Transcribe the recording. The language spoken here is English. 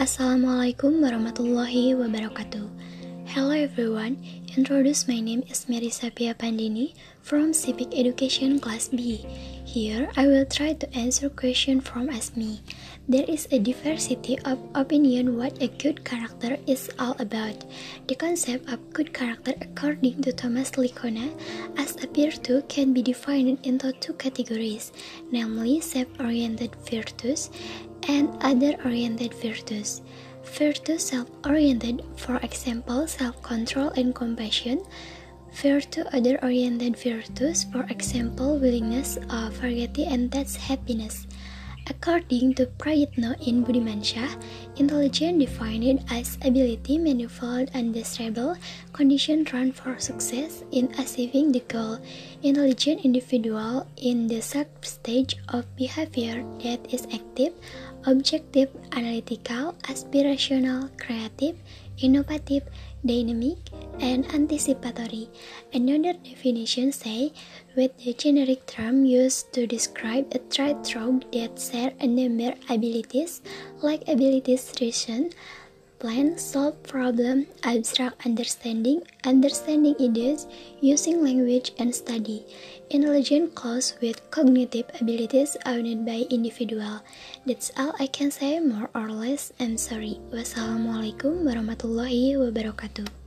Assalamualaikum warahmatullahi wabarakatuh. Hello everyone, introduce my name is Marisa Pia Pandini from Civic Education Class B. Here I will try to answer question from ASME. There is a diversity of opinion what a good character is all about. The concept of good character according to Thomas Lickona as appear to can be defined into two categories, namely self-oriented virtues and other-oriented virtues. Virtue self-oriented, for example, self-control and compassion. Virtue other-oriented virtues, for example, willingness, uh, variety, and that's happiness. According to Prayitno in Budimansyah, intelligence defined as ability, manifold, and desirable condition run for success in achieving the goal. Intelligent individual in the sub-stage of behavior that is active, objective, analytical, aspirational, creative, innovative, dynamic, and anticipatory. Another definition say with the generic term used to describe a triad that share a number abilities like abilities reason, plan, solve problem, abstract understanding, understanding ideas, using language, and study. Intelligent close with cognitive abilities owned by individual. That's all I can say more or less. I'm sorry. Wassalamualaikum warahmatullahi wabarakatuh.